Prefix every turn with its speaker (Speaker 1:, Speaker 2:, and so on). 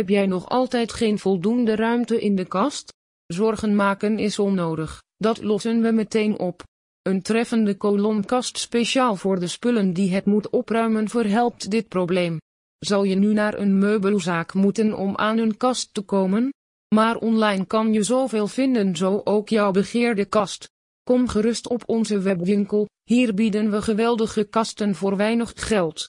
Speaker 1: Heb jij nog altijd geen voldoende ruimte in de kast? Zorgen maken is onnodig, dat lossen we meteen op. Een treffende kolomkast speciaal voor de spullen die het moet opruimen verhelpt dit probleem. Zal je nu naar een meubelzaak moeten om aan een kast te komen? Maar online kan je zoveel vinden, zo ook jouw begeerde kast. Kom gerust op onze webwinkel, hier bieden we geweldige kasten voor weinig geld.